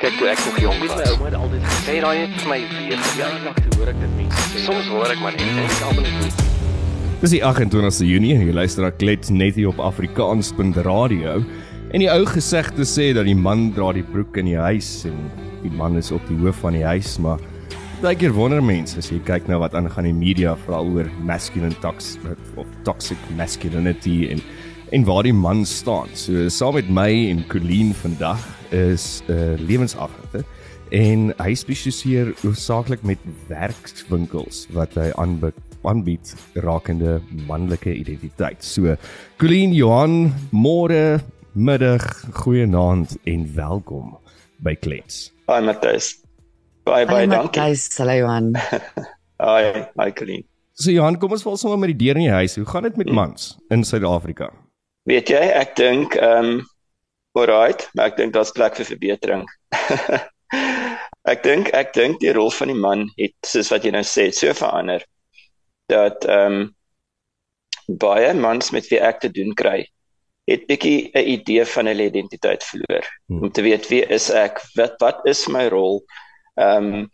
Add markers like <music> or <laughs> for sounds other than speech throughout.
Kyk toe ek nog jonk was. My ouma het altyd gesê Sê daai het vir my weer ja, nog te hoor ek dit mense. Soms hoor ek maar net en ek almal net Dis die 28ste Junie en jy luister na Klets net hier op Afrikaans.radio. En die ou gesegde sê dat die man dra die broek in die huis en die man is op die hoof van die huis, maar baie keer wonder mense as jy kyk na wat aangaan in die media veral oor masculine tox of toxic masculinity en en waar die man staan. So saam met my en Colleen vandag is 'n uh, lewensagter en hy spesialiseer hoofsaaklik met werkswinkels wat hy aanbied aanbied rakende manlike identiteit. So Colleen Johan, môre middag, goeienaand en welkom by Klets. Hi Matthys. Baie baie Hallo dankie. Matthys, hallo Johan. <laughs> Hi, hi Colleen. So Johan, kom ons val sommer met die deur in die huis. Hoe gaan dit met mans in Suid-Afrika? Weet jy, ek dink ehm um, alright, maar ek dink daar's plek vir verbetering. <laughs> ek dink ek dink die rol van die man het soos wat jy nou sê, so verander dat ehm um, baie mans met wie ek te doen kry, het bietjie 'n idee van hulle identiteit verloor. Hmm. Om te weet wie is ek? Wat wat is my rol? Ehm um,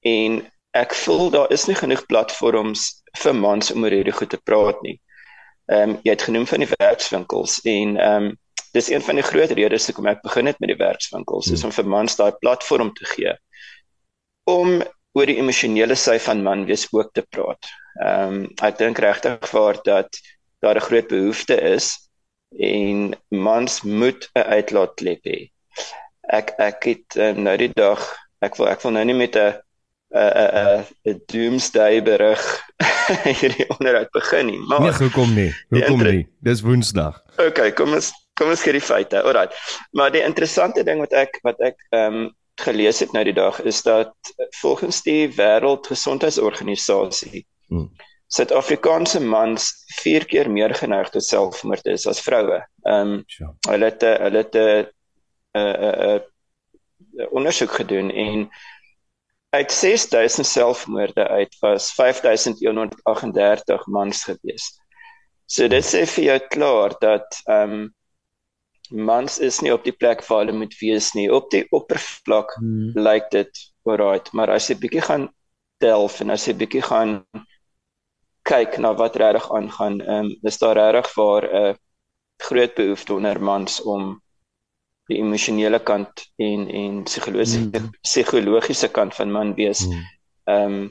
en ek voel daar is nie genoeg platforms vir mans om oor hierdie goed te praat nie. Ehm um, jy het genoem van die werkswinkels en ehm um, dis een van die groot redes hoekom ek begin het met die werkswinkels, Hmm. is om vir mans daai platform te gee om oor die emosionele sy van man wees ook te praat. Ehm um, ek dink regtig waar dat daar 'n groot behoefte is en mans moet 'n uitlaatklep hê. Ek ek het um, nou die dag ek wil ek wil nou nie met 'n 'n 'n 'n doomsday berig <laughs> hierdie onderhoud begin nie, maar Nee, hoekom nie? Hoekom nie? Dis Woensdag. Okay, kom ons kom ons gee die feite. Alraai. Maar die interessante ding wat ek wat ek ehm um, gelees het nou die dag is dat eh, volgens die Wêreldgesondheidsorganisasie Hmm. Suid-Afrikaanse mans 4 keer meer geneig tot selfmoord is as vroue. Ehm um, hulle het 'n- hulle het 'n 'n 'n ondersoek gedoen en uit 6000 selfmoorde uit was 5138 mans gewees. So dit sê vir jou klaar dat ehm um, mans is nie op die plek waar hulle moet wees nie. Op die oppervlak Hmm. lyk dit alright, maar as jy bietjie gaan delf en as jy bietjie gaan kyk na wat regtig aangaan, ehm um, is daar regtig waar 'n uh, groot behoefte onder mans om die emosionele kant en en psigologiese Mm. psigologiese kant van man wees Hmm. ehm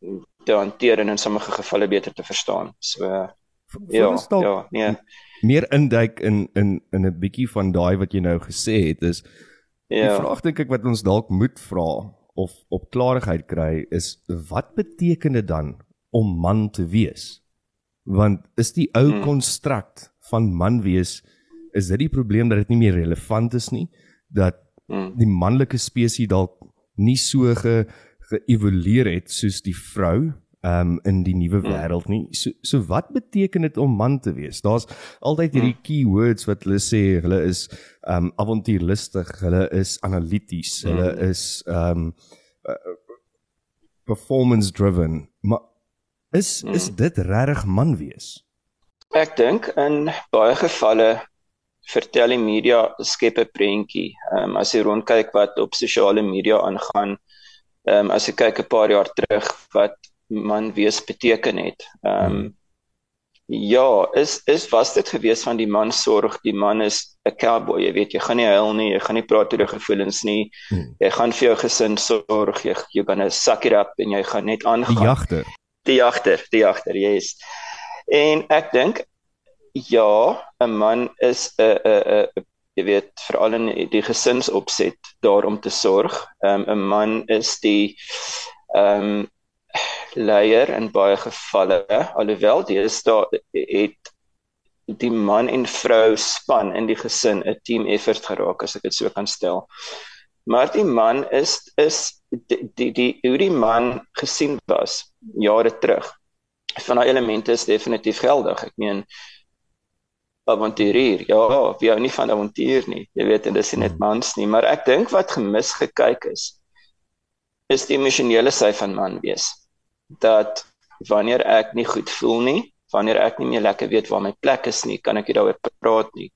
um, te hanteer en in sommige gevalle beter te verstaan. So uh, ja, Voor ons dalk ja, nee. Meer induik in in in 'n bietjie van daai wat jy nou gesê het is Die Ja. vraag dink ek wat ons dalk moet vra of op klarigheid kry is wat beteken dit dan om man te wees? Want is die ou Hmm. konstrukt van man wees is dit die probleem dat dit nie meer relevant is nie dat Mm. die manlike spesies dalk nie so ge geëvolueer het soos die vrou um in die nuwe Hmm. wêreld nie. So so wat beteken dit om man te wees? Daar's altyd hierdie keywords wat hulle sê, hulle is um avontuurlustig, hulle is analities, Hmm. hulle is um uh, performance driven. Maar is Hmm. is dit regtig man wees? Ek dink in baie gevalle vertel die media skep 'n prentjie. Ehm um, as jy rondkyk wat op sosiale media aangaan, ehm um, as jy kyk 'n paar jaar terug wat man wees beteken het. Ehm um, ja, is is was dit gewees van die man sorg, die man is 'n cowboy, jy weet, jy gaan nie huil nie, jy gaan nie praat oor jou gevoelens nie. Hmm. Jy gaan vir jou gesin sorg, jy jy gaan suck it up en jy gaan net Die aangaan. jagter. Die jagter, die jagter, yes. En ek dink ja, 'n man is 'n 'n 'n jy weet veral in die gesinsopset daar om te sorg. 'n um, man is die ehm um, leier in baie gevalle, alhoewel deesdae het die man en vrou span in die gesin 'n team effort geraak as ek dit so kan stel. Maar die man is is die die, die hoe die man gesien was jare terug. Van daai elemente is definitief geldig. Ek meen avonturier. Ja, wie hou nie van avontuur nie. Jy weet, en dis nie net mans nie, maar ek dink wat gemis gekyk is is die emosionele sy van man wees. Dat wanneer ek nie goed voel nie, wanneer ek nie meer lekker weet waar my plek is nie, kan ek nie daaroor praat nie.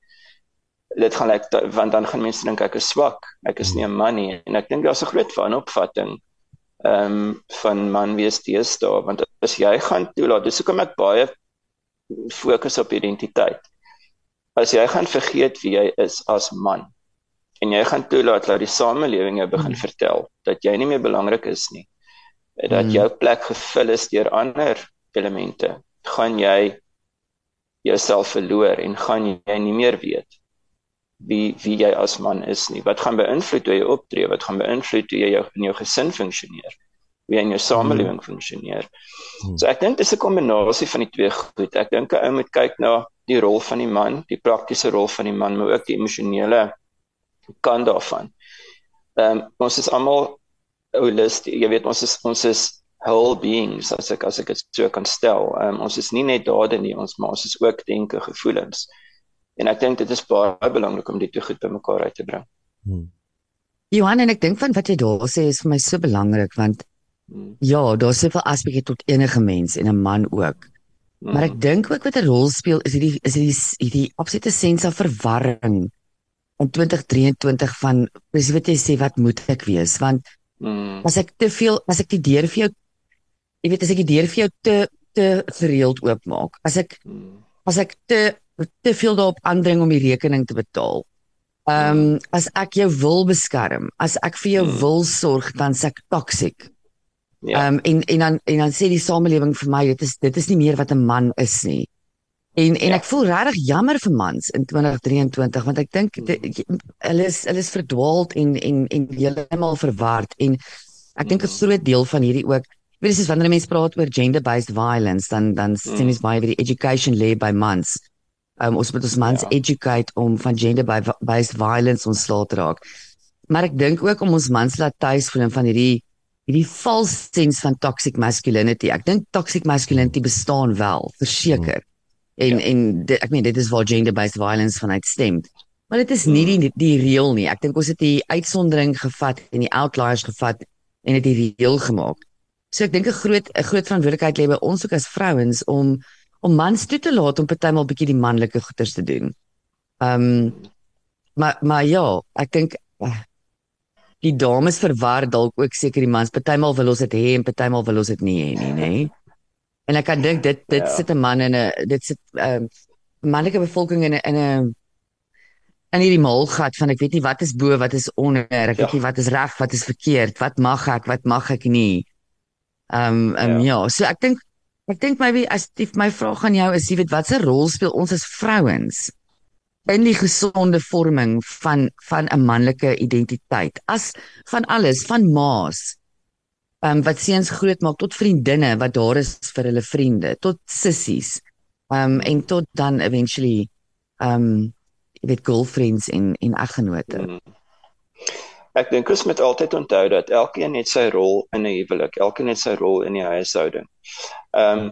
dit gaan lyk like, want dan gaan mense dink ek is swak. Ek is nie 'n man nie en ek dink daar's 'n groot wanopvatting ehm um, van man wees deesdae want as jy gaan toelaat, dis hoekom ek baie fokus op identiteit. As jy gaan vergeet wie jy is as man en jy gaan toelaat dat die samelewing jou begin hmm. vertel dat jy nie meer belangrik is nie, dat hmm. jou plek gevul is deur ander elemente, gaan jy jouself verloor en gaan jy nie meer weet wie wie jy as man is nie. Wat gaan beïnvloed hoe jy optree? Wat gaan beïnvloed hoe jy jou in jou gesin funksioneer? Hoe jy in jou samelewing hmm. funksioneer? Hmm. So ek dink dis 'n kombinasie van die twee goed. Ek dink 'n ou moet kyk na die rol van die man, die praktiese rol van die man, maar ook die emosionele kant daarvan. Ehm um, ons is almal holisties. Jy weet ons is ons is whole beings as ek as ek dit so kan stel. Um, ons is nie net dade nie, ons maar ons is ook denke, gevoelens. En ek dink dit is baie belangrik om dit te goed bymekaar uit te bring. Hmm. Johan en ek dink van wat jy daar sê is vir my so belangrik want hmm. ja, daar's soveel aspekte tot enige mens en 'n man ook. Hmm. Maar ek dink ook wat 'n rol speel is hierdie is hierdie hierdie absolute sens van verwarring in 2023 van presies wat jy sê wat moet ek wees want hmm. as ek te veel as ek die deur vir jou jy weet as ek die deur vir jou te te gereeld oopmaak, as ek hmm. as ek te te veel daarop aandring om die rekening te betaal. Ehm um, as ek jou wil beskerm, as ek vir jou hmm. wil sorg, dan se ek toksiek. Ja. Ehm um, en en dan en dan sê die samelewing vir my dit is dit is nie meer wat 'n man is nie. En en ja. ek voel regtig jammer vir mans in 2023 want ek dink hmm. hulle is hulle is verdwaald en en en heeltemal verward en ek dink 'n groot deel van hierdie ook Weet jy, wanneer mense praat oor gender-based violence, dan dan mm. sien ons baie by die education lê by mans. Um, ons moet ons mans ja. educate om van gender-based violence ontslae te raak. Maar ek dink ook om ons mans laat tuis voel van hierdie hierdie false sense van toxic masculinity. Ek dink toxic masculinity bestaan wel, verseker. En ja. en dit, ek meen dit is waar gender-based violence vanuit stem. Maar dit is nie mm. die die reël nie. Ek dink ons het die uitsondering gevat en die outliers gevat en dit die reël gemaak. So ek dink 'n groot 'n groot verantwoordelikheid lê by ons ook as vrouens om om mans toe te laat om partymal bietjie die manlike goeders te doen. Ehm um, maar maar ja, ek dink uh, die dames verwar dalk ook seker die mans. Partymal wil ons dit hê en partymal wil ons dit nie hê nie, nê? En ek kan dink dit dit ja. sit 'n man in 'n dit sit ehm uh, manlike bevolking in 'n in 'n en hierdie maalgat van ek weet nie wat is bo, wat is onder, ek ja. weet nie wat is reg, wat is verkeerd, wat mag ek, wat mag ek nie. Ehm um, um, ja. ja, so ek dink ek dink maybe as die my vraag aan jou is, jy weet watse rol speel ons as vrouens in die gesonde vorming van van 'n manlike identiteit as van alles van ehm um, wat seuns groot maak tot vriendinne wat daar is vir hulle vriende tot sissies um, en tot dan eventually um, jy weet girlfriends en en eggenote. Mm. Ek dink ons moet altyd onthou dat elkeen het sy rol in 'n huwelik, elkeen het sy rol in die huishouding. Ehm um,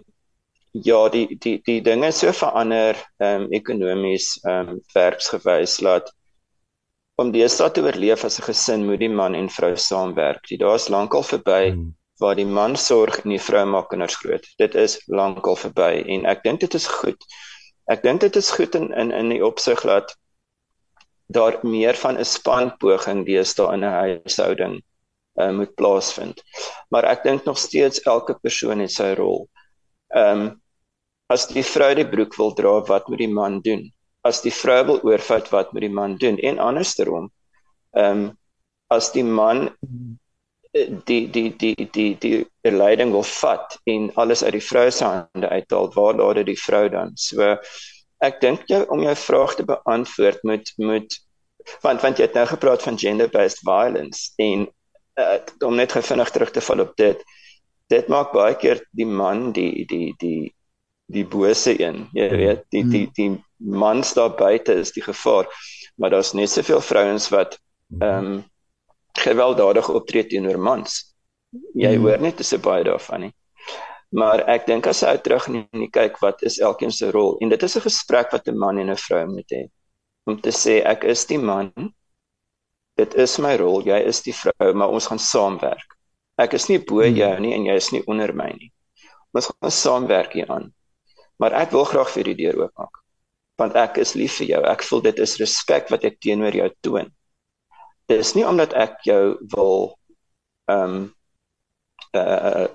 ja, die die die dinge so verander ehm um, ekonomies ehm um, werksgewys laat om deesdae te oorleef as 'n gesin moet die man en vrou saamwerk. Dit daar's lankal verby hmm. waar die man sorg en die vrou maak kinders groot. Dit is lankal verby en ek dink dit is goed. Ek dink dit is goed in in in die opsig dat daar meer van 'n spanpoging deesdae in 'n huishouding uh, moet plaasvind. Maar ek dink nog steeds elke persoon het sy rol. Ehm um, as die vrou die broek wil dra, wat moet die man doen? As die vrou wil oorvat, wat moet die man doen? En andersom. Ehm um, as die man eh, die die die die die die leiding wil vat en alles uit die vrou se hande uithaal, waar laat dit die vrou dan? So ek dink jy om jou vraag te beantwoord moet moet want want jy het nou gepraat van gender based violence en uh, om net gefvinnig terug te val op dit dit maak baie keer die man die die die die bose een. Jy mm. weet die die mm. die man daar buite is die gevaar maar daar's net soveel vrouens wat mm. ehm um, gewelddadig optree teenoor mans. Jy hoor net so baie daarvan nie. Maar ek dink as jy terug en jy kyk wat is elkeen se rol? En dit is 'n gesprek wat 'n man en 'n vrou moet hê. Om te sê ek is die man. Dit is my rol. Jy is die vrou maar ons gaan saamwerk. Ek is nie bo jou nie en jy is nie onder my nie. Ons gaan saamwerk hier aan maar ek wil graag vir die deur oopmaak want ek is lief vir jou. Ek voel dit is respek wat ek teenoor jou toon. Dit is nie omdat ek jou wil ehm um, uh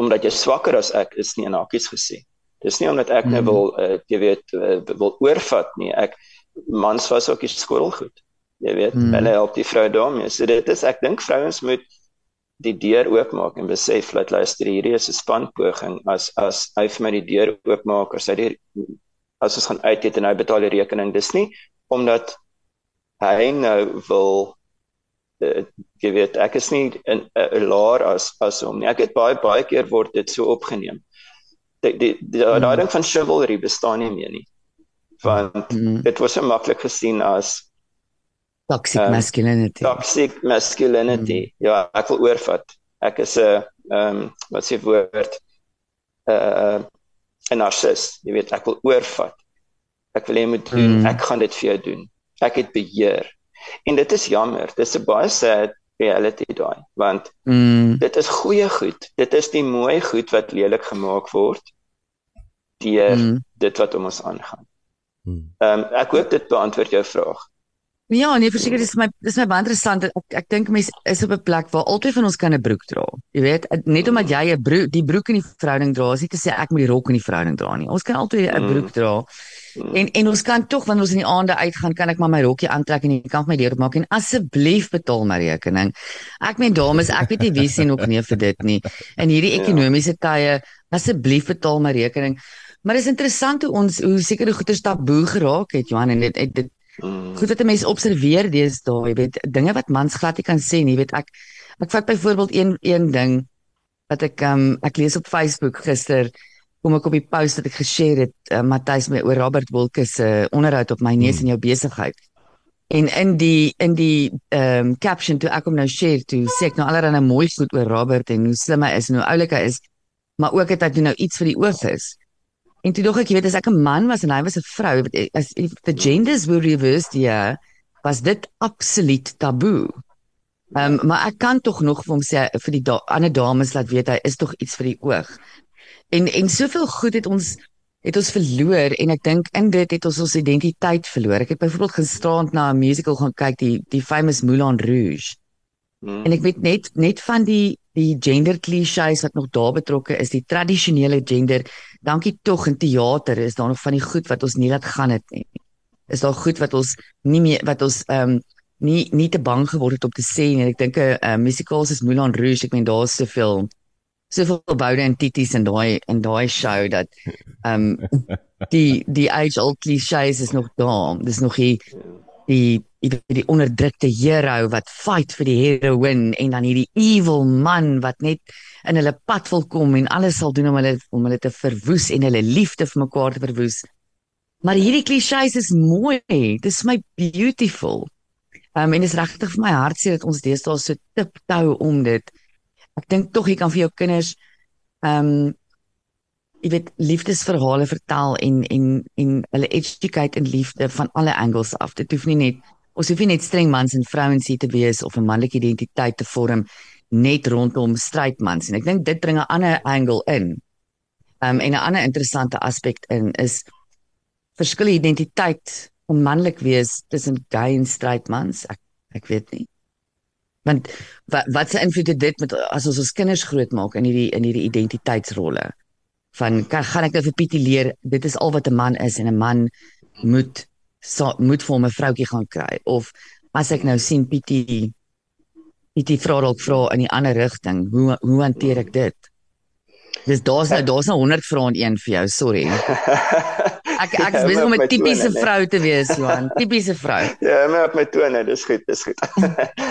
omdat jy swakker as ek is nie in hakies gesê. Dis nie omdat ek nou wil uh, jy weet uh, wil oorvat nie. Ek mans was ook die skool goed. Jy weet, mm. hulle help die vrou daarmee. So dit is ek dink vrouens moet die deur oopmaak en besef dat luister hierdie is 'n spanpoging as as hy vir my die deur oopmaak as hy die as ons gaan uit eet en hy betaal die rekening dis nie omdat hy nou wil uh, jy weet ek is nie 'n laer as as hom nie ek het baie baie keer word dit so opgeneem die die daai mm. ding van chivalry bestaan nie meer nie want mm. dit was so maklik gesien as toxic um, masculinity. toxic masculinity. Mm. ja ek wil oorvat. Ek is 'n ehm um, wat sê woord 'n uh, 'n narcis jy weet ek wil oorvat. Ek wil hê moet doen. Mm. ek gaan dit vir jou doen. Ek het beheer. En dit is jammer. Dis 'n baie sad reality daai want mm. dit is goeie goed. Dit is die mooi goed wat lelik gemaak word deur mm. dit wat om ons aangaan. Hmm. ehm um, ek hoop dit beantwoord jou vraag Ja, nee, verseker dis my dis my baie interessant. Ek ek dink mense is op 'n plek waar altyd van ons kan 'n broek dra. Jy weet, net omdat jy 'n broek die broek in die verhouding dra, is nie te sê ek moet die rok in die verhouding dra nie. Ons kan altyd 'n mm. broek dra. En en ons kan tog wanneer ons in die aande uitgaan, kan ek maar my rokkie aantrek en jy kan my deur maak en asseblief betaal my rekening. Ek meen dames, ek weet nie wie sien ook nie vir dit nie. In hierdie ja. ekonomiese tye, asseblief betaal my rekening. Maar dit is interessant hoe ons hoe sekere goeder taboe geraak het, Johan, en dit dit Mm. Goed dat mense observeer deesdae, jy weet, dinge wat mans glad nie kan sê nie, weet ek ek vat byvoorbeeld een een ding wat ek um ek lees op Facebook gister kom ek op die post wat ek geshare het uh, Matthys met oor Robert Wilke se uh, onderhoud op my neus mm. in jou besigheid. En in die in die um caption toe ek hom nou share toe sê ek nou allerlei mooi goed oor Robert en hoe slim hy is en hoe oulik hy is, maar ook het hy nou iets vir die oog is. En toe dog ek, jy weet, as ek 'n man was en hy was 'n vrou, as if the genders were reversed here, was dit absoluut taboe. Ehm um, maar ek kan tog nog vir hom sê vir die da ander dames laat weet hy is tog iets vir die oog. En en soveel goed het ons het ons verloor en ek dink in dit het ons ons identiteit verloor. Ek het byvoorbeeld gisteraand na 'n musical gaan kyk, die die famous Moulin Rouge. Hmm. En ek weet net net van die die gender klisjées wat nog daar betrokke is, die tradisionele gender. Dankie tog in teater is daar nog van die goed wat ons nie laat gaan het nie. Is daar goed wat ons nie meer wat ons ehm um, nie nie te bang geword het om te sê nie. Ek dink 'n uh, uh, musical is Moulin Rouge. Ek meen daar's te veel soveel boude en tities in daai in daai show dat ehm um, <laughs> die die age old klisjées is nog daar. Dis nog hier die die onderdrukte hero wat fight vir die heroine en dan hierdie evil man wat net in hulle pad wil kom en alles sal doen om hulle om hulle te verwoes en hulle liefde vir mekaar te verwoes. Maar hierdie klisjées is mooi. Dit is my beautiful. Um, en is regtig vir my hartseer dat ons deesdae so tiptou om dit. Ek dink tog jy kan vir jou kinders ehm um, jy weet liefdesverhale vertel en en en hulle educate in liefde van alle angles af. Dit hoef nie net ons hoef nie net streng mans en vrouens hier te wees of 'n manlike identiteit te vorm net rondom strydmans en ek dink dit bring 'n ander angle in. Um en 'n ander interessante aspek in is verskillende identiteit om manlik wees tussen gay en strydmans. Ek ek weet nie. Want wat wat se invloed het dit met as ons ons kinders grootmaak in hierdie in hierdie identiteitsrolle? van kan gaan ek nou vir Pietie leer dit is al wat 'n man is en 'n man moet so, moet vir 'n vroutjie gaan kry. Of as ek nou sien Pietie Pietie vra dalk vra in die ander rigting hoe hoe hanteer ek dit? Dis daar's nou daar's nou 100 vrae in een vir jou sorry. <laughs> Ek ek is besig om 'n tipiese vrou te wees Johan. <laughs> Tipiese vrou. Ja maar op my tone dis goed dis goed.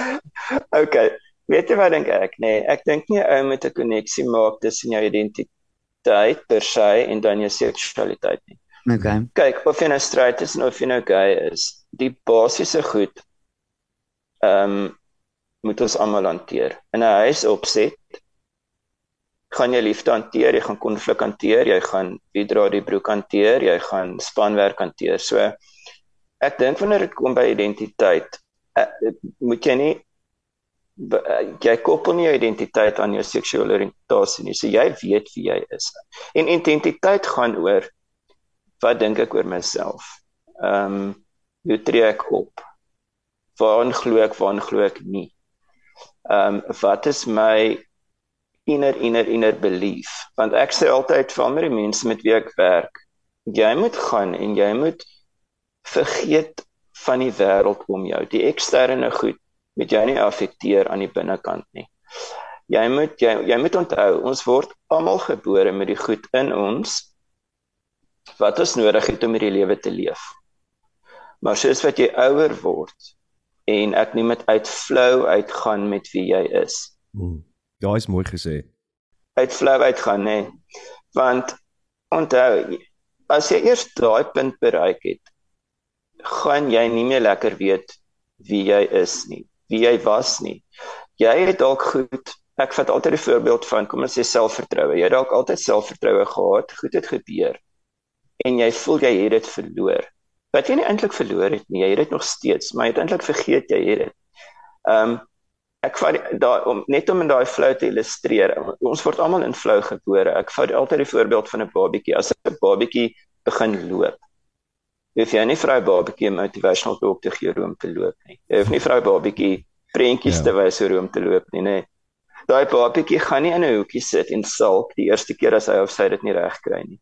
<laughs> Okay weet jy wat dink ek nee ek dink nie ou met 'n koneksie maak tussen jou identiteit per se en dan jou seksualiteit nie. Okay. Kyk, of jy nou straight is of jy nou gay is, die basiese goed ehm um, moet ons almal hanteer. In 'n huis opset gaan jy liefde hanteer, jy gaan konflik hanteer, jy gaan wie dra die broek hanteer, jy gaan spanwerk hanteer. So ek dink wanneer dit kom by identiteit, uh, moet jy nie Eh, jy koppel nie jou identiteit aan jou seksuele oriëntasie nie. So jy weet wie jy is. En identiteit gaan oor wat dink ek oor myself? Ehm um, hoe tree ek op? Waarin glo ek, waarin glo ek nie? Ehm um, wat is my inner inner inner belief? Want ek sê altyd vir ander mense met wie ek werk, jy moet gaan en jy moet vergeet van die wêreld om jou. Die eksterne goed met jou nie affekteer aan die binnekant nie. Jy moet jy, jy moet onthou, ons word almal gebore met die goed in ons wat ons nodig het om hierdie lewe te leef. Maar soos wat jy ouer word en ek nie met uit flow uitgaan met wie jy is. Hmm. Ja, is mooi gesê. Uit flow uitgaan nê. Want onthou, as jy eers daai punt bereik het, gaan jy nie meer lekker weet wie jy is nie, wie jy was nie. Jy het dalk goed Ek vat altyd 'n voorbeeld van kom ons sê selfvertroue. Jy het dalk altyd selfvertroue gehad, goed het gebeur en jy voel jy het dit verloor. Wat jy nie eintlik verloor het nie, jy het dit nog steeds, maar jy het eintlik vergeet jy het dit. Ehm um, ek vat daai om net om in daai flow te illustreer. Ons word almal in flow gebore. Ek vat altyd die voorbeeld van 'n babatjie. As 'n babatjie begin loop, hoef jy nie vir 'n babatjie 'n motivational talk te gee om te loop nie. Jy hoef nie vir 'n babatjie prentjies ja. te wys hoe om te loop nie, nee. Daai babatjie gaan nie in 'n hoekie sit en sulk die eerste keer as hy of sy dit nie reg kry nie.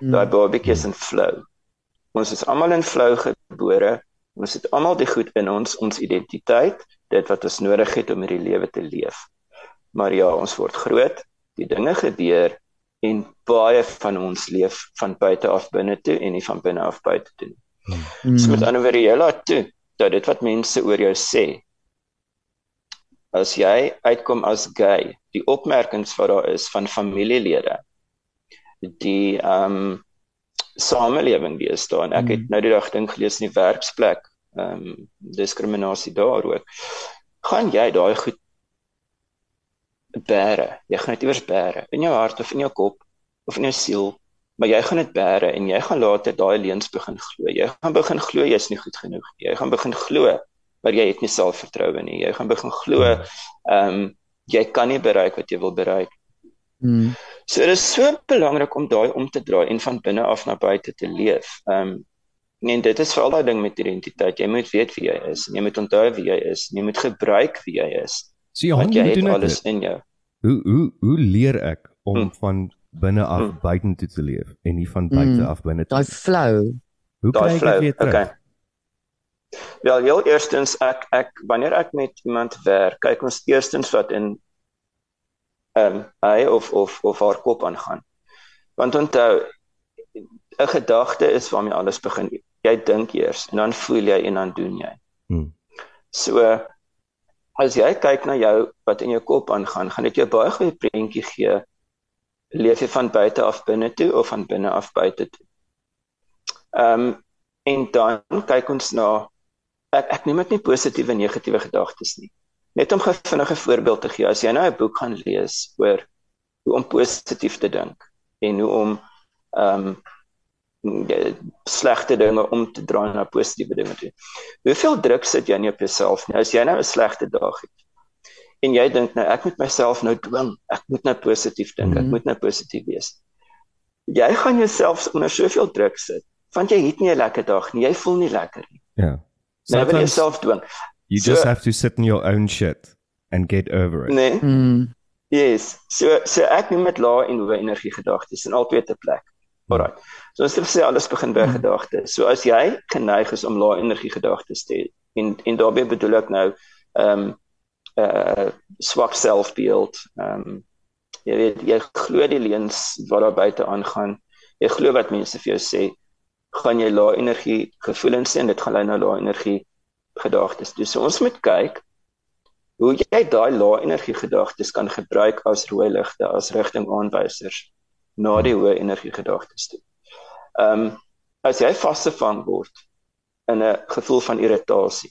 Daai mm. babatjie is in flow. Ons is almal in flow gebore. Ons het almal die goed in ons, ons identiteit, dit wat ons nodig het om hierdie lewe te leef. Maar ja, ons word groot, die dinge gebeur en baie van ons leef van buite af binne toe en nie van binne af buite toe nie. Mm. So met ander woorde, jy laat toe dat dit wat mense oor jou sê as jy uitkom as gay, die opmerkings wat daar is van familielede die ehm um, samelewing wees daar. En ek het mm. nou die dag ding gelees in die werksplek ehm um, diskriminasie daar ook. Gaan jy daai goed bære? Jy gaan dit iewers bære. In jou hart of in jou kop of in jou siel. Maar jy gaan dit bære en jy gaan later daai leuns begin glo. Jy gaan begin glo jy is nie goed genoeg jy gaan begin glo maar jy het nie selfvertroue nie. Jy gaan begin glo mm. ehm um, jy kan nie bereik wat jy wil bereik Mm. So dit is so belangrik om daai om te draai en van binne af na buite te leef. Ehm um, en dit is veral daai ding met identiteit. Jy moet weet wie jy is en jy moet onthou wie jy is en jy moet gebruik wie jy is. So jy, jy het alles dit. in jou. Hoe hoe hoe leer ek om mm. van binne af mm. buite toe te leef en nie van buite mm. af binne toe? Daai flow. Hoe kry ek dit weer terug? Okay. Wel, heel eerstens ek ek wanneer ek met iemand werk, kyk ons eerstens wat in ehm um, hy of of of haar kop aangaan. Want onthou 'n gedagte is waarmee alles begin. Jy dink eers en dan voel jy en dan doen jy. Hmm. So as jy kyk na jou wat in jou kop aangaan, gaan dit jou baie goeie prentjie gee. Leef jy van buite af binne toe of van binne af buite toe? Ehm um, en dan kyk ons na ek ek neem dit nie positiewe en negatiewe gedagtes nie. Net om 'n vinnige voorbeeld te gee, as jy nou 'n boek gaan lees oor hoe om positief te dink en hoe om ehm um, slegte dinge om te draai na positiewe dinge toe. Hoeveel druk sit jy nie op jouself nie? As jy nou 'n slegte dag het en jy dink nou ek moet myself nou dwing, ek moet nou positief dink, mm -hmm. ek mhm. moet nou positief wees. Jy gaan jouself onder soveel druk sit want jy het nie 'n lekker dag nie, jy voel nie lekker nie. Ja. Yeah. Nou wil jy jouself dwing. You so, just have to sit in your own shit and get over it. Nee. Mm. Yes. So so ek neem met lae en hoë energie gedagtes in albei te plek. Alraai. So as jy sê alles begin by mm. gedagtes. So as jy geneig is om lae energie gedagtes te hê en en daarbey bedoel ek nou ehm um, uh swak selfbeeld. Ehm um, jy weet jy glo die leuns wat daar buite aangaan. Jy glo wat mense vir jou sê. Gaan jy lae energie gevoelens hê en dit gaan lei na lae energie gedagtes. Dus ons moet kyk hoe jy daai lae energie gedagtes kan gebruik as rooi ligte, as rigtingaanwysers na die hoë energie gedagtes toe. Ehm um, as jy vasgevang word in 'n gevoel van irritasie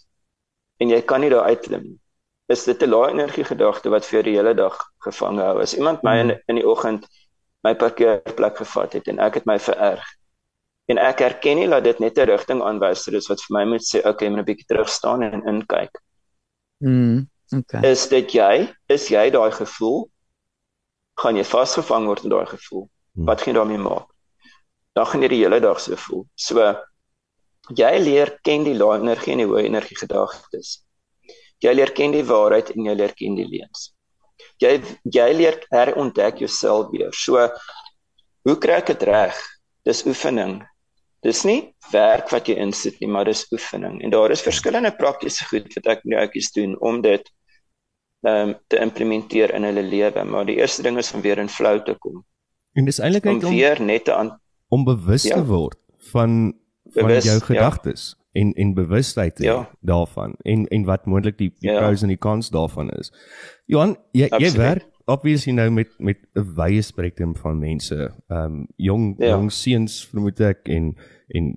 en jy kan nie daar uitklim nie, is dit 'n lae energie gedagte wat vir die hele dag gevang hou. As iemand my in, in die oggend my parkeerplek gevat het en ek het my vererg en ek erken nie dat dit net 'n rigting aanwyser is wat vir my moet sê okay, moet 'n bietjie terug staan en inkyk. Mm, okay. Is dit jy? Is jy daai gevoel? Gaan jy vasgevang word in daai gevoel? Mm. Wat gaan daarmee maak? dan gaan jy die hele dag so voel. So jy leer ken die lae energie en die hoë energie gedagtes. Jy leer ken die waarheid en jy leer ken die leuns. Jy jy leer herontdek jouself weer. So hoe kry ek dit reg? Dis oefening. Dis nie werk wat jy insit nie, maar dis oefening. En daar is verskillende praktiese goed wat ek nou ouetjies doen om dit ehm um, te implementeer in hulle lewe, maar die eerste ding is om weer in flow te kom. En dis eintlik Om om weer net te aan om bewus Ja. te word van van Bewus, jou ja. gedagtes en en bewustheid te Ja. daarvan en en wat moontlik die, die Ja. pros en die cons daarvan is. Johan, jy jy Absoluut. werk obviously nou met met 'n wye spektrum van mense. Ehm um, jong Ja. jong seuns vermoed ek en en uh,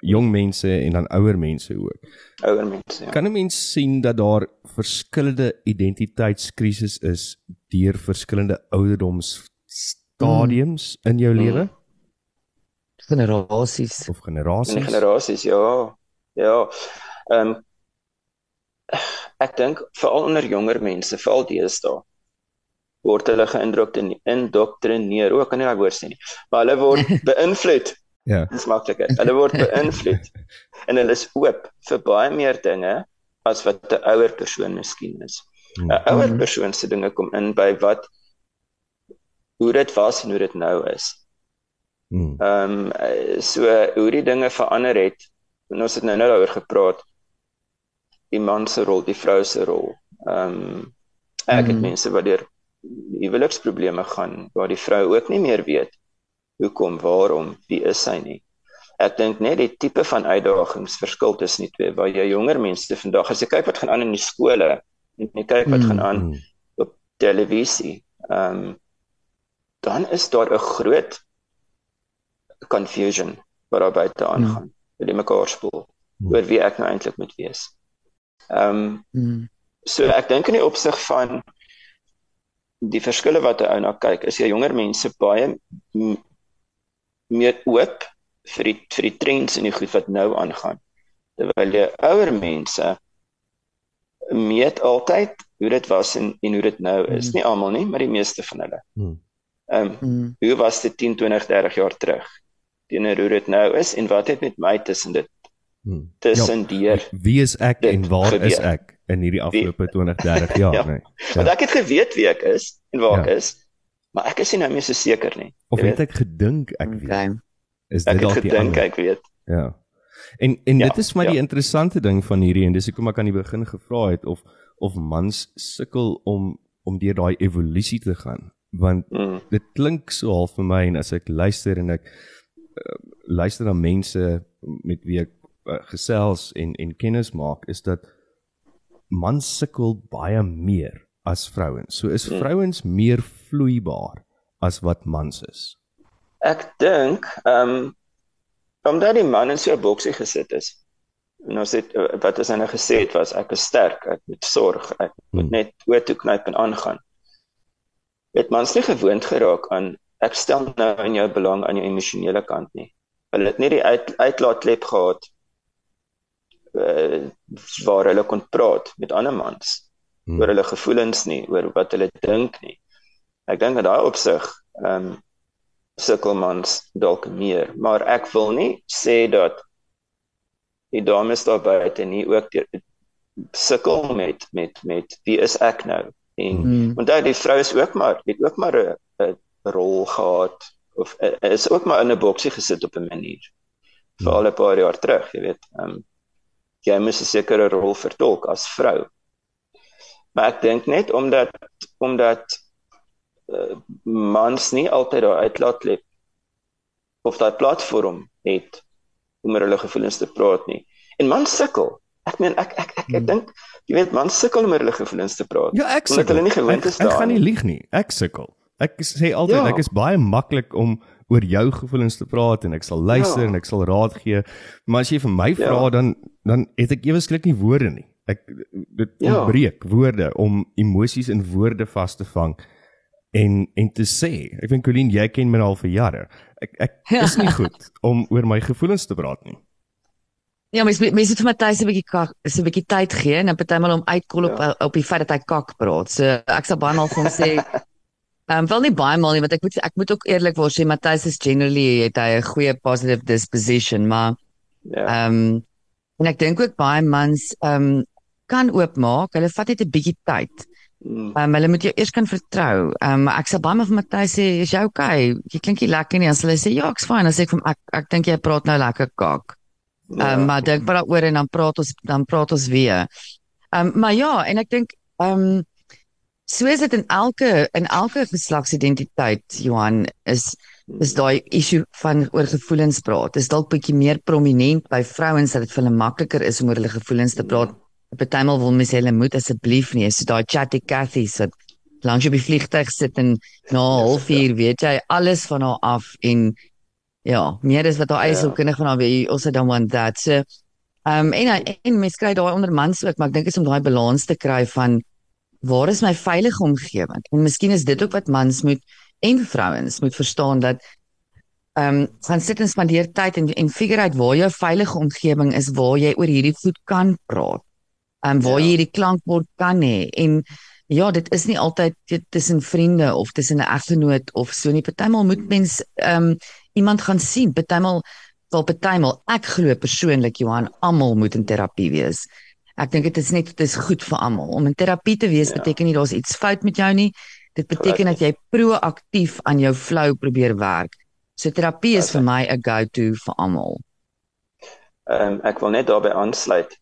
jong mense en dan ouer mense ook. ouer mense. Ja. Kan 'n mens sien dat daar verskillende identiteitskrisis is deur verskillende ouderdomsstadiums in jou Mm. lewe generasies. of In generasies? die generasies, ja. Ja. Ehm um, ek dink veral onder jonger mense, veral deesdae word hulle geïndoktrineer. Ook kan nie daai woord sê nie. Maar hulle word <laughs> beïnvloed. Ja. Dis makliker. Hulle word beïnvloed <laughs> en hulle is oop vir baie meer dinge as wat 'n ouer persoon miskien is. 'n Ouer Mhm. persoon se dinge kom in by wat hoe dit was en hoe dit nou is. Mm. Ehm um, so hoe die dinge verander het. En ons het nou nou daaroor gepraat. Die man se rol, die vrou se rol. Ehm um, ek het Mhm. mense wat deur huweliksprobleme gaan waar die vrou ook nie meer weet hoekom, waarom, wie is sy nie. Ek dink net die tipe van uitdagings verskil tussen die twee. Waar jy jonger mense vandag as jy kyk wat gaan aan in die skole en jy kyk wat Mm, gaan aan Mm. op televisie, ehm um, dan is daar 'n groot confusion wat daar buite aangaan. Mm. Hulle mekaar spoel Mm. oor wie ek nou eintlik moet wees. Ehm um, Mm. so ek dink in die opsig van die verskille wat 'n ou na kyk, is jy jonger mense baie meer oop vir die vir die trends en die goed wat nou aangaan. Terwyl jy ouer mense meet altyd hoe dit was en en hoe dit nou is. Mm. Nie almal nie, maar die meeste van hulle. Mm. Ehm um, Mm. hoe was dit 10, 20, 30 jaar terug teenoor hoe dit nou is en wat het met my tussen dit Mm. tussen deur Wie is ek dit en waar is gebeur. ek in hierdie afgelope 20, 30 <laughs> jaar, Ja. nee. want ek het geweet wie ek is en waar Ja. ek is maar ek is nie nou meer so seker nie Of Jy het ek gedink ek weet? Okay. Is ek dit dalk die gedink ander? ek weet Ja. En en Ja, dit is maar die ja. interessante ding van hierdie en dis hoekom ek aan die begin gevra het of of mans sukkel om om deur daai evolusie te gaan want mm, dit klink so half vir my en as ek luister en ek uh, luister na mense met wie ek uh, gesels en en kennis maak is dat mans sukkel baie meer as vrouens. So is Hmm. vrouens meer vloeibaar as wat mans is. ek dink ehm um, omdat die man in so 'n boksie gesit is en ons het wat ons nou gesê het was ek is sterk ek moet sorg ek moet Hmm. net oor toe knyp en aangaan het mans nie gewoond geraak aan ek stel nou in jou belang aan jou emosionele kant nie hulle het nie die uit, uitlaatklep gehad uh, waar hulle kon praat met ander mans Hmm. oor hulle gevoelens nie, oor wat hulle dink nie. Ek dink in daai opsig ehm um, sukkel mans dalk meer, maar ek wil nie sê dat die dames daar buite nie ook sukkel met met met wie is ek nou? En Mm. onthou die vrou is ook maar het ook maar 'n rol gehad of uh, is ook maar in 'n boksie gesit op 'n manier. Veral 'n paar jaar terug, jy weet. Ehm um, jy moet 'n sekere rol vertolk as vrou. Maar ek dink net omdat omdat uh, mans nie altyd daai uitlaatklep of daai platform het om oor hulle gevoelens te praat nie. En mans sukkel. Ek meen ek ek ek, ek Hmm. dink jy weet mans sukkel om oor hulle gevoelens te praat. Ja, ek sukkel. hulle nie gewoond is Ek, ek gaan daaraan nie. lieg nie. Ek sukkel. Ek sê altyd Ja. ek is baie maklik om oor jou gevoelens te praat en ek sal luister Ja. en ek sal raad gee. Maar as jy vir my Ja. vra dan dan het ek eweslik nie woorde nie. Ek dit Ja. ontbreek woorde om emosies in woorde vas te vang en en te sê. Ek weet Colleen, jy ken my al vir jare. Ek ek Ja. is nie goed om oor my gevoelens te praat nie. Ja, mens mens moet vir Matthys 'n bietjie kak, is 'n bietjie tyd gee en dan partymal om uitkol op Ja. op die feit dat hy kak praat. So ek sal baie maal vir hom sê Ehm um, wel nie baie maal nie want ek moet ek moet ook eerlik word sê Matthys is generally het hy 'n goeie positive disposition, maar Ja. ehm um, en ek dink ook baie mans ehm um, kan oopmaak. Hulle vat net 'n bietjie tyd. Mm, Ehm um, hulle moet jou eers kan vertrou. Ehm um, ek sal baie maar vir Matthys sê, "Is jy okay? Jy klink nie lekker nie." As hulle sê, "Ja, ek's fine." Dan sê ek vir hom, "Ek ek dink jy praat nou lekker kak." Ehm ja. um, maar dink maar daaroor en dan praat ons dan praat ons weer. Ehm um, maar ja, en ek dink ehm um, so is dit in elke in elke geslagsidentiteit Johan is is daai issue van oor gevoelens praat. Dis dalk bietjie meer prominent by vrouens dat dit vir hulle makliker is om oor hulle gevoelens te praat. Partymal wil mens hulle moet asseblief nie. So daai chatty Cathy sit langs op die vliegtuig sit en na 'n halfuur weet jy alles van haar af en ja, meer is wat haar eie Ja. sielkundige van haar weet. Also don't want that. So ehm um, en en mens kry daai onder mans ook, maar ek dink is om daai balans te kry van waar is my veilige omgewing? En miskien is dit ook wat mans moet en vrouens moet verstaan dat ehm um, gaan sit en spandeer tyd en en figure uit waar jou veilige omgewing is waar jy oor hierdie goed kan praat. Ehm um, waar Ja. jy hierdie klankbord kan hê en ja, dit is nie altyd tussen vriende of tussen 'n eggenoot of so nie. Partymal moet mens ehm um, iemand gaan sien. Partymal wel partymal ek glo persoonlik Johan, almal moet in terapie wees. Ek dink dit is net dit is goed vir almal. Om in terapie te wees Ja. beteken nie daar's iets fout met jou nie. Dit beteken dat jy proaktief aan jou flow probeer werk. So terapie is Okay. vir my 'n go-to vir almal. Ehm ek wil net daarbey aansluit.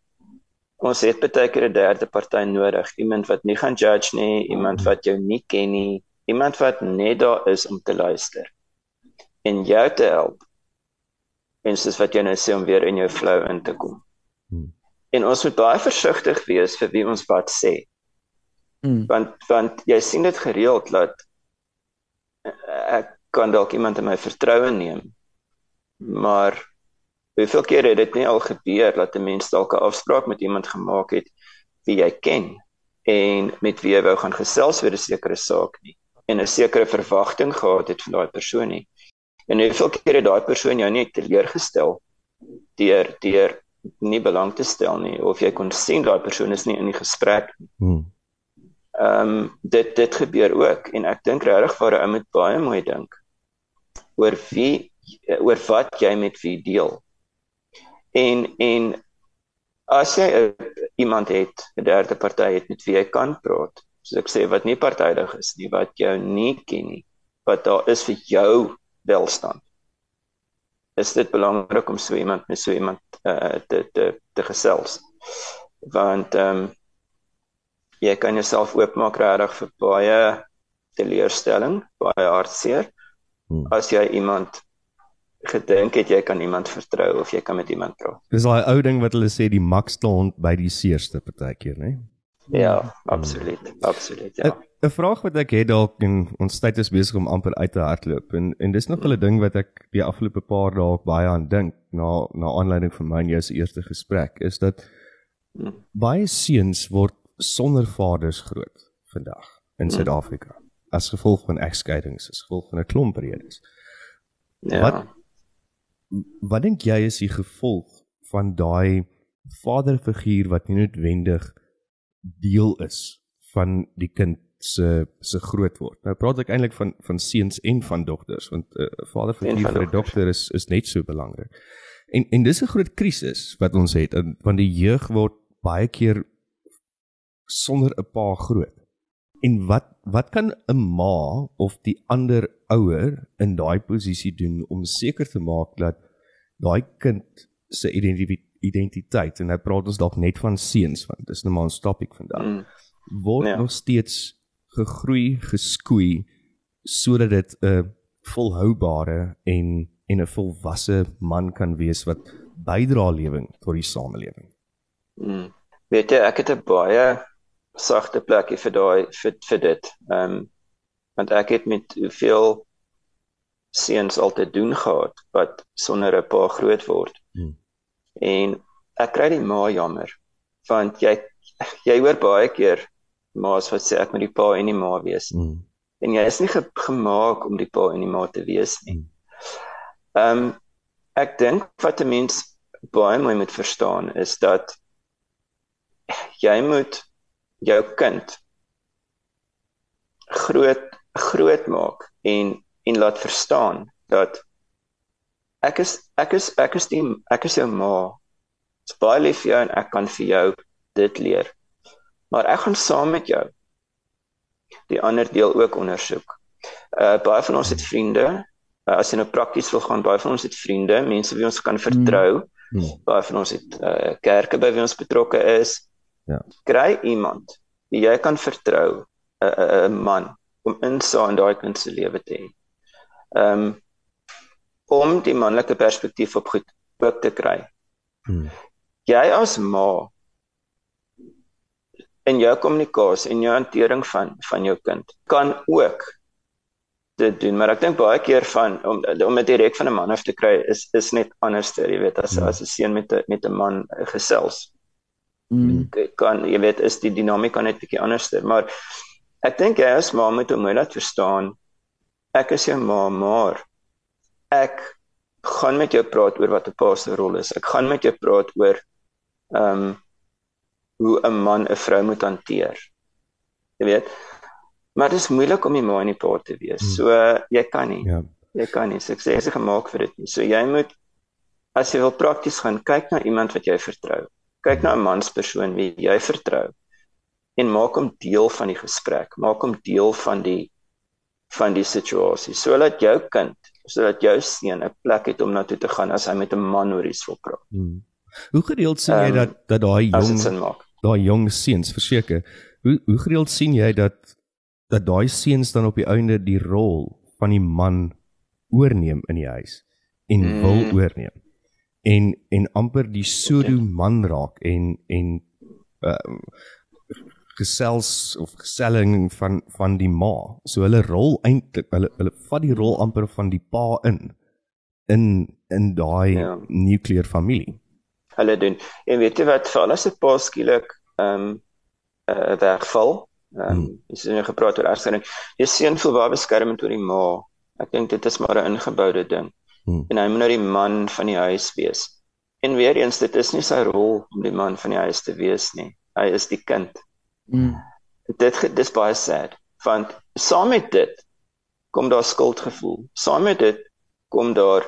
Ons het baie keer 'n derde party nodig, iemand wat nie gaan judge nie, iemand wat jou nie ken nie, iemand wat net daar is om te luister en jou te help. En soos wat jy nou sê om weer in jou flow in te kom. Hmm. En ons moet baie versigtig wees vir wie ons wat sê, Mm. want want jy sien dit gereeld dat ek kan dalk iemand in my vertroue neem. Maar hoeveel keer het dit nie al gebeur dat 'n mens dalk 'n afspraak met iemand gemaak het wie jy ken en met wie jy wou gaan gesels oor 'n sekere saak nie en 'n sekere verwagting gehad het van daai persoon nie. En hoeveel keer het daai persoon jou nie teleurgestel deur deur nie belang te stel nie of jy kon sien daai persoon is nie in die gesprek nie. Hmm. Ehm um, dit dit gebeur ook en ek dink regtig vir 'n ou moet baie mooi dink oor wie oor wat jy met wie deel. En en as jy 'n iemand het, 'n derde party het met wie jy kan praat, soos ek sê wat nie partydig is nie, wat jou nie ken nie, wat daar is vir jou welstand. Is dit belangrik om so iemand met so iemand uh, te te te gesels? Want ehm um, jy kan jouself oopmaak regtig vir baie teleurstelling, baie hartseer Hmm. as jy iemand gedink het jy kan iemand vertrou of jy kan met iemand praat. Dis daai ou ding wat hulle sê die makste hond by die seerste partykeer, né? Ja, absoluut, absoluut, ja. 'n Vraag wat ek het dalk en ons tyd is besig om amper uit te hardloop en en dis nog 'n ding wat ek die afgelope paar dae baie aan dink na na aanleiding van my en jou se eerste gesprek is dat Hmm. baie seuns word sonder vaders groot vandag in Suid-Afrika as gevolg van egskeidings, as gevolg van 'n klomp redes. Ja. Wat- Wat dink jy is die gevolg van daai vaderfiguur wat nie noodwendig deel is van die kind se se grootword. Nou praat ek eintlik van van seuns en van dogters want 'n uh, En vaderfiguur van vir 'n dogter is is net so belangrik. En en dis 'n groot krisis wat ons het en- want die jeug word baie keer sonder 'n pa groot. En wat wat kan 'n ma of die ander ouer in daai posisie doen om seker te maak dat daai kind se identiteit identiteit en nou praat ons dalk net van seuns want dis nou maar ons topik vandag Mm. word Ja. nog steeds gegroei, geskoei sodat dit 'n volhoubare en en 'n volwasse man kan wees wat bydra lewing tot die samelewing. Mm. Weet jy, ek het 'n baie sagte plekkie vir daai vir vir dit. Ehm um, want ek het met hoeveel seuns altyd doen gehad wat sonder 'n pa groot word. Hmm. En ek kry die ma jammer want jy jy hoor baie keer ma's wat sê ek moet die pa en die ma wees. Mm. en jy is nie ge gemaak om die pa en die ma te wees nie. Hmm. Ehm um, ek dink wat 'n mens baie mooi moet verstaan is dat jy moet jou kind groot groot maak en en laat verstaan dat ek is ek is ek is die ek is jou ma. Dit's baie lief vir jou en ek kan vir jou dit leer. Maar ek gaan saam met jou die ander deel ook ondersoek. Uh baie van ons het vriende. Uh, as jy nou prakties wil gaan, baie van ons het vriende, mense wie ons kan vertrou. Hmm. Hmm. Baie van ons het uh kerke by wie ons betrokke is. Ja. Kry iemand wie jy kan vertrou, 'n uh, 'n uh, man om insaag in daai kind se lewe te hê. Ehm um, om die manlike perspektief op goed ook te kry. Hmm. Jy as ma in jou kommunikasie en jou hantering van van jou kind kan ook dit doen, maar ek dink baie keer van om om dit direk van 'n man af te kry is is net anders, jy weet, as hmm. as 'n seun met 'n met 'n man gesels. Mm. kan jy weet is die dinamika net bietjie anders, maar ek dink jy as ma moet hom laat verstaan ek is jou ma, maar ek gaan met jou praat oor wat 'n pa se rol is. Ek gaan met jou praat oor ehm um, hoe 'n man 'n vrou moet hanteer. Jy weet. Maar dit is moeilik om die ma en die pa te wees. Hmm. So jy kan nie. Ja. Jy kan nie. Sukses gemaak vir dit nie. So jy moet as jy wil prakties gaan, kyk na iemand wat jy vertrou. Kyk na 'n manspersoon wie jy vertrou en maak hom deel van die gesprek. Maak hom deel van die van die situasie sodat jou kind sodat jou seun 'n plek het om na toe te gaan as hy met 'n man oor iets wil praat. Hmm. Hoe gereeld sien jy um, dat dat daai jong daai jong seuns verseker hoe hoe gereeld sien jy dat dat daai seuns dan op die einde die rol van die man oorneem in die huis en hmm. wil oorneem en en amper die pseudo man raak en en uh, gesels of geselling van van die ma. So hulle rol eintlik hulle hulle vat die rol amper van die pa in in in daai ja. nuclear familie. Hulle doen. En weet jy wat vir alles 'n pa skielik ehm um, uh, wegval. Ehm um, hmm. is nie gepraat oor egskeiding. Jy seun voel baie beskermend oor die ma. Ek dink dit is maar 'n ingeboude ding. Hmm. En hy moet nou die man van die huis wees. En weer eens dit is nie sy rol om die man van die huis te wees nie. Hy is die kind. Mm. Dit dis baie sad want saam met dit kom daar skuldgevoel. Saam met dit kom daar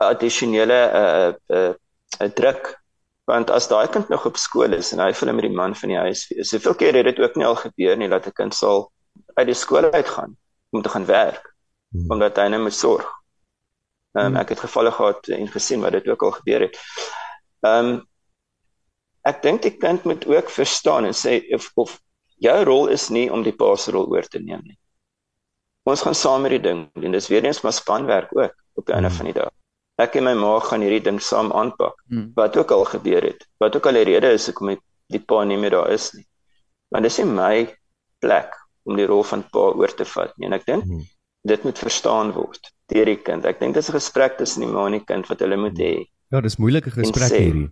addisionele uh, 'n uh, 'n uh, druk want as daai kind nog op skool is en hy voel met die man van die huis wees. Soveel keer het dit ook nie al gebeur nie dat 'n kind sal uit die skool uitgaan om te gaan werk mm. omdat hy net moet sorg. Ehm um, ek het gevalle gehad en gesien wat dit ook al gebeur het. Ehm um, ek dink die kind moet ook verstaan en sê of of jou rol is nie om die pa se rol oor te neem nie. Ons gaan saam met die ding en dis weer eens maar spanwerk ook op die einde mm. van die dag. Ek en my ma gaan hierdie ding saam aanpak. Mm. Wat ook al gebeur het, wat ook al die rede is hoekom die pa nie meer daar is nie. Want dis nie my plek om die rol van pa oor te vat nie en ek dink mm. dit moet verstaan word deur die kind. Ek dink dit is 'n gesprek tussen die ma en die kind wat hulle moet mm. Ja, dis moeilike gesprek hierdie.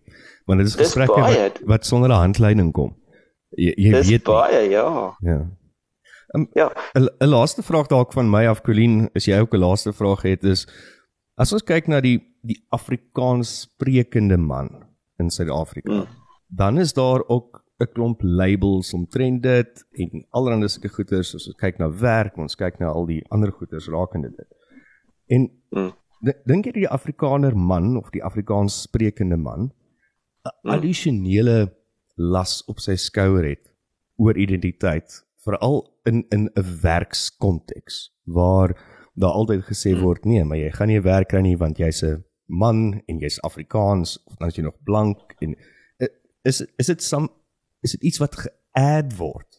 Want dit is gesprekke wat, wat sonder 'n handleiding kom. Jy jy dis weet baie, ja. Ja. Um, ja. 'n Laaste vraag dalk van my af Colleen, as jy ook 'n laaste vraag het is as ons kyk na die die Afrikaans sprekende man in Suid-Afrika, hmm. dan is daar ook 'n klomp labels omtrent dit en allerlei sulke goeters ons kyk na werk, ons kyk na al die ander goeters rakende dit. En hmm dink jy die Afrikaner man of die Afrikaans sprekende man 'n hmm. addisionele las op sy skouer het oor identiteit veral in in 'n werkskonteks waar daar altyd gesê hmm. word nee maar jy gaan nie werk kry nie want jy's 'n man en jy's Afrikaans of dan is jy nog blank en is is dit some is dit iets wat geadd word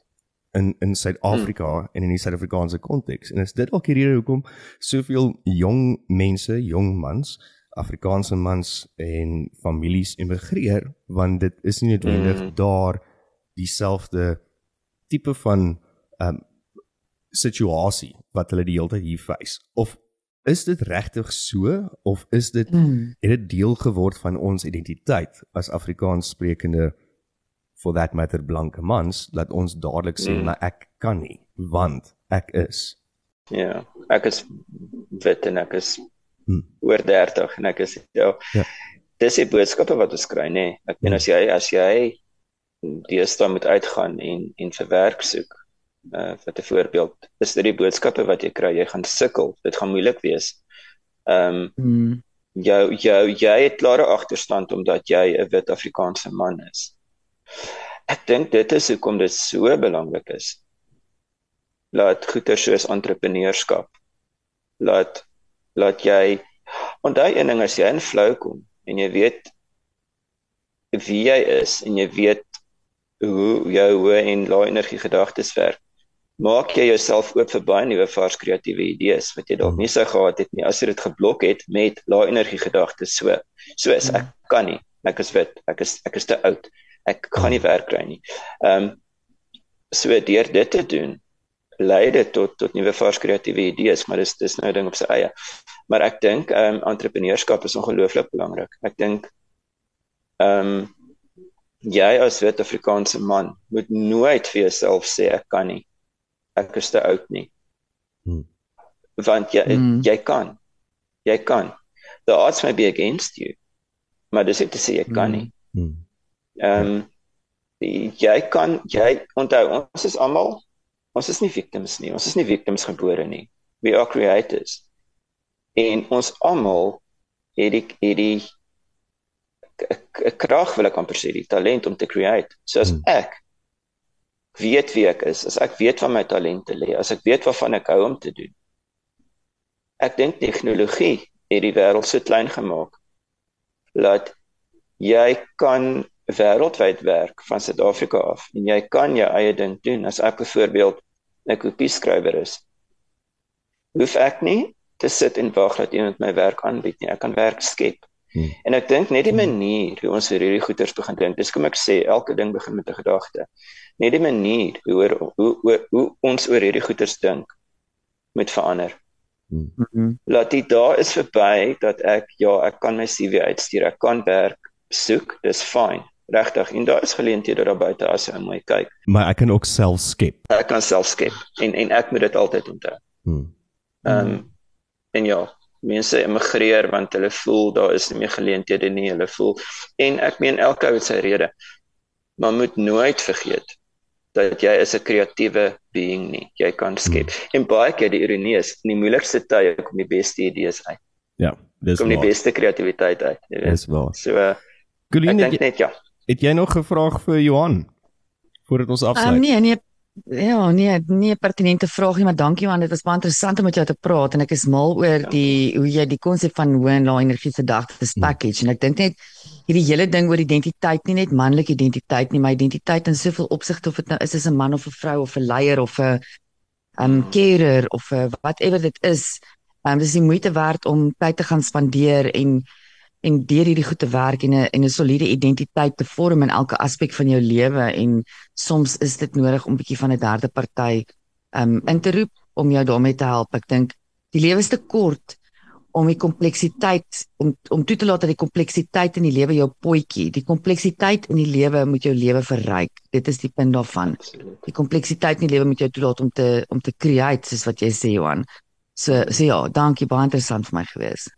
in in Suid-Afrika hmm. en in die Suid-Afrikaanse konteks. En is dit ook hierdie hoekom soveel jong mense, jong mans, Afrikaanse mans en families immigreer want dit is nie noodwendig hmm. daar dieselfde tipe van um situasie wat hulle die hele tyd hier face of is dit regtig so of is dit hmm. het dit deel geword van ons identiteit as Afrikaans sprekende for that matter blanke mans dat ons dadelik sê mm. maar ek kan nie want ek is ja ek is wit en ek is mm. oor 30 en ek is ja, ja. dis die boodskappe wat ons kry nê ek meen mm. as jy as jy die staan moet uitgaan en en vir werk soek Uh wat 'n voorbeeld is dit die boodskappe wat jy kry, jy gaan sukkel, dit gaan moeilik wees. Ehm um, mm. jou jou jy het klare agterstand omdat jy 'n wit Afrikaanse man is. Ek dink dit is hoekom dit so belangrik is. Laat goeie soos entrepreneurskap. Laat laat jy onthou een ding as jy in flow kom en jy weet wie jy is en jy weet hoe jou hoë en lae energie gedagtes werk maak jy jouself oop vir baie nuwe vars kreatiewe idees wat jy dalk nie sou gehad het nie. As jy dit geblok het met lae energie gedagtes so soos ek kan nie. Ek is wit. Ek is ek is te oud ek gaan nie werk kry nie ehm um, so deur dit te doen lei dit tot tot nuwe vars kreatiewe idees maar dis dis nou 'n ding op sy eie maar ek dink ehm um, entrepreneurskap is ongelooflik belangrik ek dink ehm um, jy as wit Afrikaanse man moet nooit vir jouself sê ek kan nie ek is te oud nie. Hmm. Want jy hmm. jy kan. Jy kan. The odds may be against you. Maar dis ek te sê jy kan nie. Hmm. Ehm um, jy kan jy onthou ons is almal ons is nie victims nie. Ons is nie victims gebore nie. We are creators. En ons almal het die het die 'n krag wil ek amper sê die talent om te create. So as hmm. ek weet wie ek is, as ek weet waar my talente lê, as ek weet waarvan ek hou om te doen. Ek dink tegnologie het die wêreld so klein gemaak dat jy kan wêreldwyd werk van Suid-Afrika af en jy kan jou eie ding doen as ek byvoorbeeld 'n kopieskrywer is. Hoef ek nie te sit en wag dat iemand my werk aanbied nie. Ek kan werk skep. Hmm. En ek dink net die manier hoe ons vir hierdie goeters begin dink, dis kom ek sê, elke ding begin met 'n gedagte net die manier hoe hoe hoe, hoe ons oor hierdie goeters dink moet verander. Mm -hmm. Laat dit daar is verby dat ek ja, ek kan my CV uitstuur, ek kan werk soek, dis fyn. Regtig, en daar is geleenthede daar buite as jy mooi kyk. Maar ek kan ook self skep. Ek kan self skep en en ek moet dit altyd onthou. Hmm. Ehm um, en ja, mense immigreer want hulle voel daar is nie meer geleenthede nie, hulle voel en ek meen elke ou het sy rede. Maar moet nooit vergeet dat jy is 'n kreatiewe being nie. Jy kan skep. Hmm. En baie keer die ironie is, in die moeilikste tye kom die beste idees uit. Ja, dis kom die beste kreatiwiteit uit, jy weet. Dis wel. So, uh, Colleen, ek dink net ja. Het jy nog 'n vraag vir Johan voordat ons afsluit? Um, nee, nee, Ja, nee, nie 'n pertinente vraag nie, maar dankie man, dit was baie interessant om met jou te praat en ek is mal oor die hoe jy die konsep van hoë en lae energie se dag te hmm. package en ek dink net hierdie hele ding oor identiteit, nie net manlike identiteit nie, maar identiteit in soveel opsigte of dit nou is as 'n man of 'n vrou of 'n leier of 'n um carer of 'n whatever dit is. Um dis die moeite werd om tyd te gaan spandeer en en deur hierdie goed te werk en 'n en 'n soliede identiteit te vorm in elke aspek van jou lewe en soms is dit nodig om 'n bietjie van 'n derde party um in te roep om jou daarmee te help. Ek dink die lewe is te kort om die kompleksiteit om om toe te laat dat die kompleksiteit in die lewe jou potjie, die kompleksiteit in die lewe moet jou lewe verryk. Dit is die punt daarvan. Die kompleksiteit in die lewe moet jou toelaat om te om te create soos wat jy sê Johan. So so ja, dankie baie interessant vir my gewees.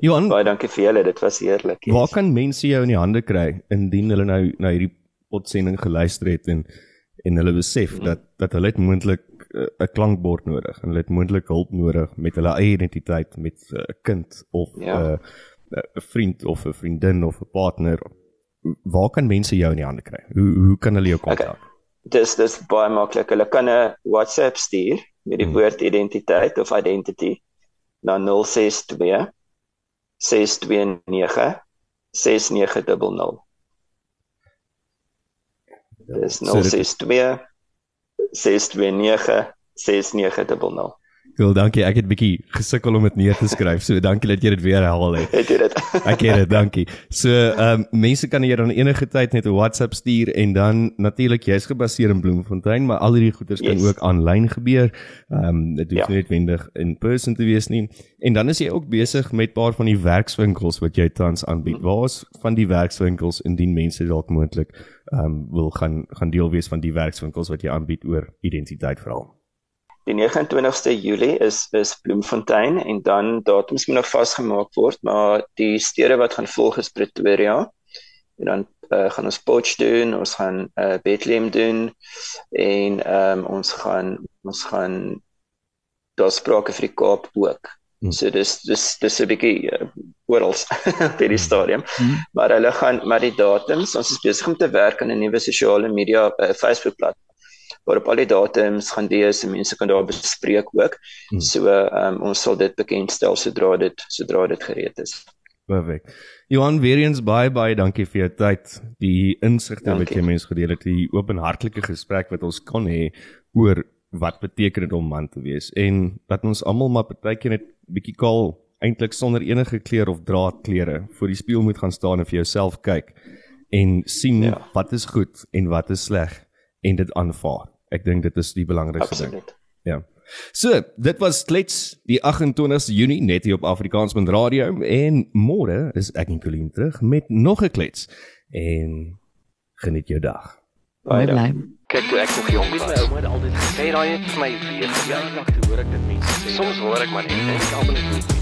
Johan, baie dankie vir julle, dit was heerlik. Waar kan mense jou in die hande kry indien hulle nou na hierdie potsending geluister het en en hulle besef hmm. dat dat hulle moontlik eh, 'n uh, klankbord nodig en hulle het moontlik hulp nodig met hulle eie identiteit met eh, 'n uh, kind of 'n ja. uh, vriend of 'n vriendin of 'n partner. Waar kan mense jou in die hande kry? Hoe hoe kan hulle jou kontak? Okay. Dis dis baie maklik. Hulle kan 'n WhatsApp stuur met die hmm. woord identiteit of identity na 062 629 6900. Dis 062 629 6900. Cool, dankie. Ek het bietjie gesukkel om dit neer te skryf. So dankie dat jy dit weer herhaal het. Het jy dit? Ek het dit, dankie. So, ehm um, mense kan hier dan enige tyd net 'n WhatsApp stuur en dan natuurlik jy's gebaseer in Bloemfontein, maar al hierdie goeders yes. kan ook aanlyn gebeur. Ehm um, dit hoef ja. nie noodwendig in person te wees nie. En dan is jy ook besig met paar van die werkswinkels wat jy tans aanbied. Mm. Waar's van die werkswinkels indien mense dalk moontlik ehm um, wil gaan gaan deel wees van die werkswinkels wat jy aanbied oor identiteit veral? Die 29ste Julie is is Bloemfontein en dan datums moet nog vasgemaak word, maar die stede wat gaan volg is Pretoria en dan uh, gaan ons Potch doen, ons gaan uh, Bethlehem doen en ehm um, ons gaan ons gaan daar sprake vir die Kaap ook. Hmm. So dis dis dis 'n bietjie uh, oral <laughs> by die stadium. Hmm. Maar hulle gaan maar die datums, ons is besig om te werk aan 'n nuwe sosiale media uh, Facebook bladsy waarop al die datums gaan wees en mense kan daar bespreek ook. Hmm. So ehm um, ons sal dit bekendstel sodra dit sodra dit gereed is. Perfek. Johan weer eens baie baie dankie vir jou tyd, die insigte wat jy mense gedeel het, die openhartlike gesprek wat ons kan hê oor wat beteken dit om man te wees en dat ons almal maar partykeer net bietjie kaal eintlik sonder enige kleur of draadklere voor die spieël moet gaan staan en vir jouself kyk en sien ja. wat is goed en wat is sleg en dit aanvaar. Ek dink dit is die belangrikste ding. Ja. So, dit was klets die 28ste Junie net hier op Afrikaans met radio en môre is ek en Colleen terug met nog 'n klets en geniet jou dag. Baie bly. Kyk toe ek nog jong was, ouma het altyd gesê raai het vir my weer. Ja, ek hoor ek dit mense sê. Soms hoor ek maar net en ek almal net